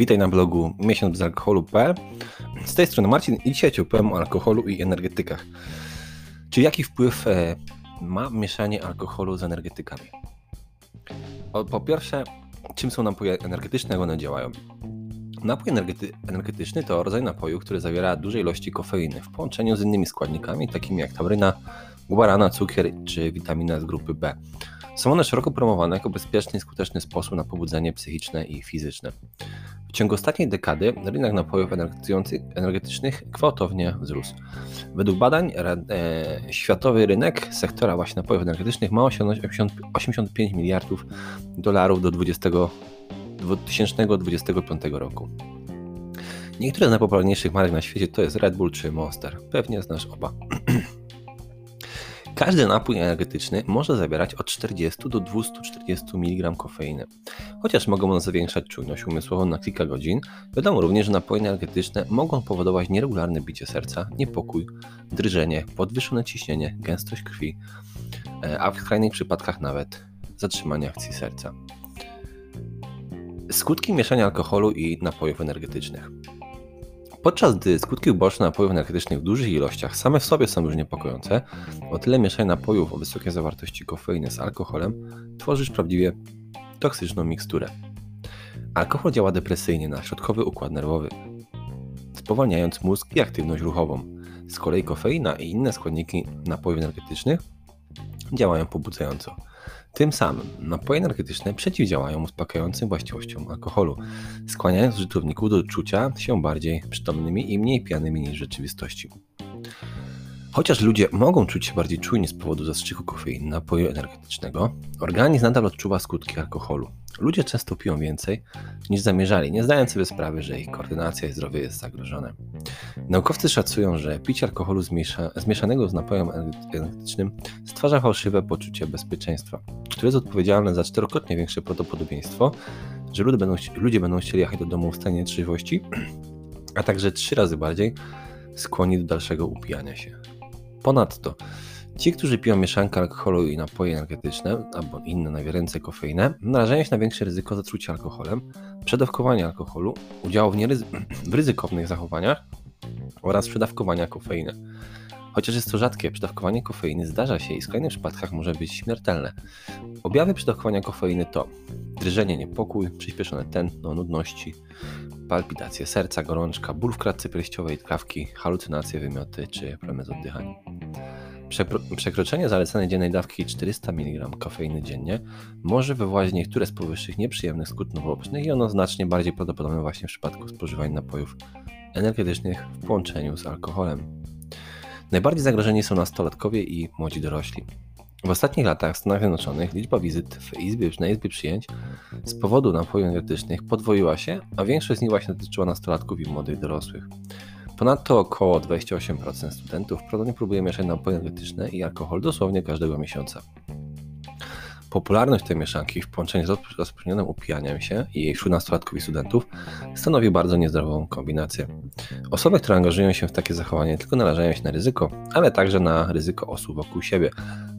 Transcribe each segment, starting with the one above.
Witaj na blogu miesiąc bez alkoholu.pl. Z tej strony Marcin i dzisiaj Ci opowiem o alkoholu i energetykach. Czy jaki wpływ e, ma mieszanie alkoholu z energetykami? Po pierwsze, czym są napoje energetyczne, jak one działają? Napój energety energetyczny to rodzaj napoju, który zawiera duże ilości kofeiny w połączeniu z innymi składnikami, takimi jak tauryna, guarana, cukier czy witamina z grupy B. Są one szeroko promowane jako bezpieczny i skuteczny sposób na pobudzenie psychiczne i fizyczne. W ciągu ostatniej dekady rynek napojów energetycznych gwałtownie wzrósł. Według badań e, światowy rynek sektora właśnie napojów energetycznych ma osiągnąć 85 miliardów dolarów do 20, 2025 roku. Niektóre z najpopularniejszych marek na świecie to jest Red Bull czy Monster. Pewnie znasz oba. Każdy napój energetyczny może zawierać od 40 do 240 mg kofeiny. Chociaż mogą one zwiększać czujność umysłową na kilka godzin, wiadomo również, że napoje energetyczne mogą powodować nieregularne bicie serca, niepokój, drżenie, podwyższone ciśnienie, gęstość krwi, e, a w skrajnych przypadkach nawet zatrzymanie akcji serca. Skutki mieszania alkoholu i napojów energetycznych. Podczas gdy skutki uboczne napojów energetycznych w dużych ilościach same w sobie są już niepokojące, o tyle mieszanie napojów o wysokiej zawartości kofeiny z alkoholem tworzysz prawdziwie toksyczną miksturę. Alkohol działa depresyjnie na środkowy układ nerwowy, spowalniając mózg i aktywność ruchową. Z kolei kofeina i inne składniki napojów energetycznych działają pobudzająco. Tym samym napoje energetyczne przeciwdziałają uspokajającym właściwościom alkoholu, skłaniając użytkowników do czucia się bardziej przytomnymi i mniej pijanymi niż w rzeczywistości. Chociaż ludzie mogą czuć się bardziej czujni z powodu zastrzyku kofeiny napoju energetycznego, organizm nadal odczuwa skutki alkoholu. Ludzie często piją więcej niż zamierzali, nie zdając sobie sprawy, że ich koordynacja i zdrowie jest zagrożone. Naukowcy szacują, że picie alkoholu zmiesza, zmieszanego z napojem energetycznym stwarza fałszywe poczucie bezpieczeństwa, które jest odpowiedzialne za czterokrotnie większe prawdopodobieństwo, że ludzie będą, ludzie będą chcieli jechać do domu w stanie trzeźwości, a także trzy razy bardziej skłonni do dalszego upijania się. Ponadto Ci, którzy piją mieszankę alkoholu i napoje energetyczne albo inne nawierające kofeinę, narażają się na większe ryzyko zatrucia alkoholem, przedawkowania alkoholu, udziału w, w ryzykownych zachowaniach oraz przedawkowania kofeiny. Chociaż jest to rzadkie, przedawkowanie kofeiny zdarza się i w skrajnych przypadkach może być śmiertelne. Objawy przedawkowania kofeiny to drżenie, niepokój, przyspieszone tętno, nudności, palpitacje serca, gorączka, ból w klatce pierściowej, trawki, halucynacje, wymioty czy problemy z oddychaniem. Przekroczenie zalecanej dziennej dawki 400 mg kofeiny dziennie może wywołać niektóre z powyższych nieprzyjemnych skutków ubocznych i ono znacznie bardziej prawdopodobne właśnie w przypadku spożywania napojów energetycznych w połączeniu z alkoholem. Najbardziej zagrożeni są nastolatkowie i młodzi dorośli. W ostatnich latach w Stanach Zjednoczonych liczba wizyt w izbie, na izbie przyjęć z powodu napojów energetycznych podwoiła się, a większość z nich właśnie dotyczyła nastolatków i młodych dorosłych. Ponadto około 28% studentów prawdopodobnie próbuje mieszać napoje energetyczne i alkohol dosłownie każdego miesiąca. Popularność tej mieszanki w połączeniu z rozprzestrzenionym upijaniem się i jej wśród nastolatków i studentów stanowi bardzo niezdrową kombinację. Osoby, które angażują się w takie zachowanie tylko narażają się na ryzyko, ale także na ryzyko osób wokół siebie,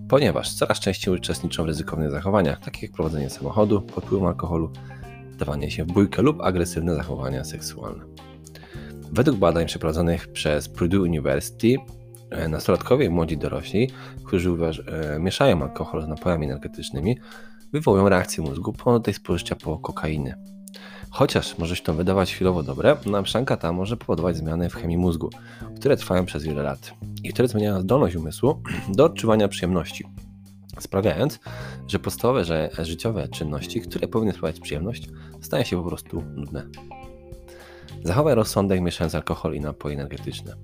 ponieważ coraz częściej uczestniczą w ryzykownych zachowaniach, takich jak prowadzenie samochodu pod wpływem alkoholu, dawanie się w bójkę lub agresywne zachowania seksualne. Według badań przeprowadzonych przez Purdue University, nastolatkowie i młodzi dorośli, którzy e, mieszają alkohol z napojami energetycznymi, wywołują reakcję mózgu po tej spożycia po kokainy. Chociaż może się to wydawać chwilowo dobre, naprzanka ta może powodować zmiany w chemii mózgu, które trwają przez wiele lat i które zmieniają zdolność umysłu do odczuwania przyjemności, sprawiając, że podstawowe że życiowe czynności, które powinny sprawiać przyjemność, stają się po prostu nudne. Zachowaj rozsądek mieszając alkohol i napoje energetyczne.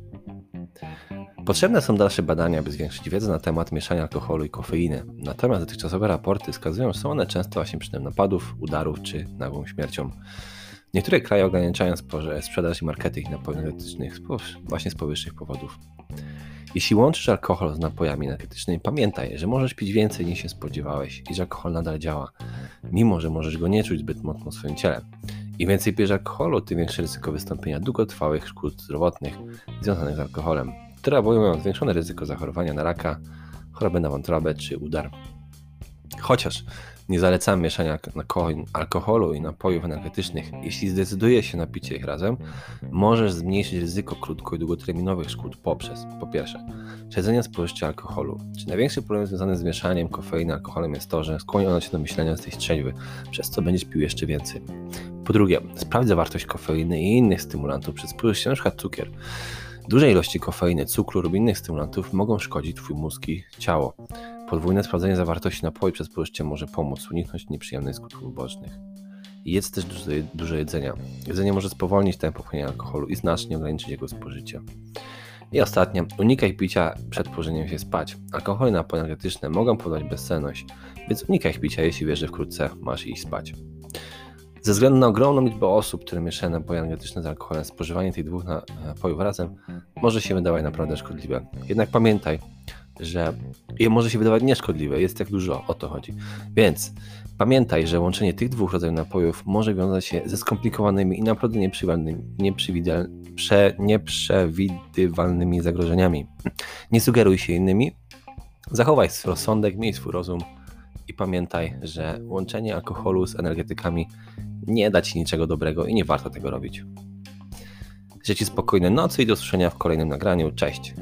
Potrzebne są dalsze badania, by zwiększyć wiedzę na temat mieszania alkoholu i kofeiny. Natomiast dotychczasowe raporty wskazują, że są one często właśnie przyczyną napadów, udarów czy nagłą śmiercią. Niektóre kraje ograniczają sprzedaż i marketing napojów energetycznych właśnie z powyższych powodów. Jeśli łączysz alkohol z napojami energetycznymi, pamiętaj, że możesz pić więcej niż się spodziewałeś i że alkohol nadal działa, mimo że możesz go nie czuć zbyt mocno w swoim ciele. Im więcej pijesz alkoholu, tym większe ryzyko wystąpienia długotrwałych szkód zdrowotnych związanych z alkoholem, które obejmują zwiększone ryzyko zachorowania na raka, chorobę na wątrobę czy udar. Chociaż nie zalecam mieszania alkoholu i napojów energetycznych, jeśli zdecyduje się na picie ich razem, możesz zmniejszyć ryzyko krótko- i długoterminowych szkód poprzez, po pierwsze, śledzenie spożycia alkoholu. Czy największy problem związany z mieszaniem kofeiny alkoholem jest to, że skłoni ono cię do myślenia z tej trzeźwy, przez co będziesz pił jeszcze więcej. Po drugie, sprawdź zawartość kofeiny i innych stymulantów przez spożycie np. cukier. Duże ilości kofeiny, cukru lub innych stymulantów mogą szkodzić Twój mózg i ciało. Podwójne sprawdzenie zawartości napoju przez spożycie może pomóc uniknąć nieprzyjemnych skutków ubocznych. Jedz też dużo, dużo jedzenia. Jedzenie może spowolnić tempo wchłaniania alkoholu i znacznie ograniczyć jego spożycie. I ostatnie, unikaj picia przed położeniem się spać. Alkohole napoje energetyczne mogą powodować bezsenność, więc unikaj picia, jeśli wiesz, że wkrótce masz iść spać. Ze względu na ogromną liczbę osób, które mieszają napoje energetyczne z alkoholem, spożywanie tych dwóch napojów razem może się wydawać naprawdę szkodliwe. Jednak pamiętaj, że je może się wydawać nieszkodliwe, jest tak dużo, o to chodzi. Więc pamiętaj, że łączenie tych dwóch rodzajów napojów może wiązać się ze skomplikowanymi i naprawdę nieprzewidywalnymi zagrożeniami. Nie sugeruj się innymi, zachowaj swój rozsądek, miej swój rozum i pamiętaj, że łączenie alkoholu z energetykami nie da Ci niczego dobrego i nie warto tego robić. Życzę Ci spokojnej nocy i do usłyszenia w kolejnym nagraniu. Cześć!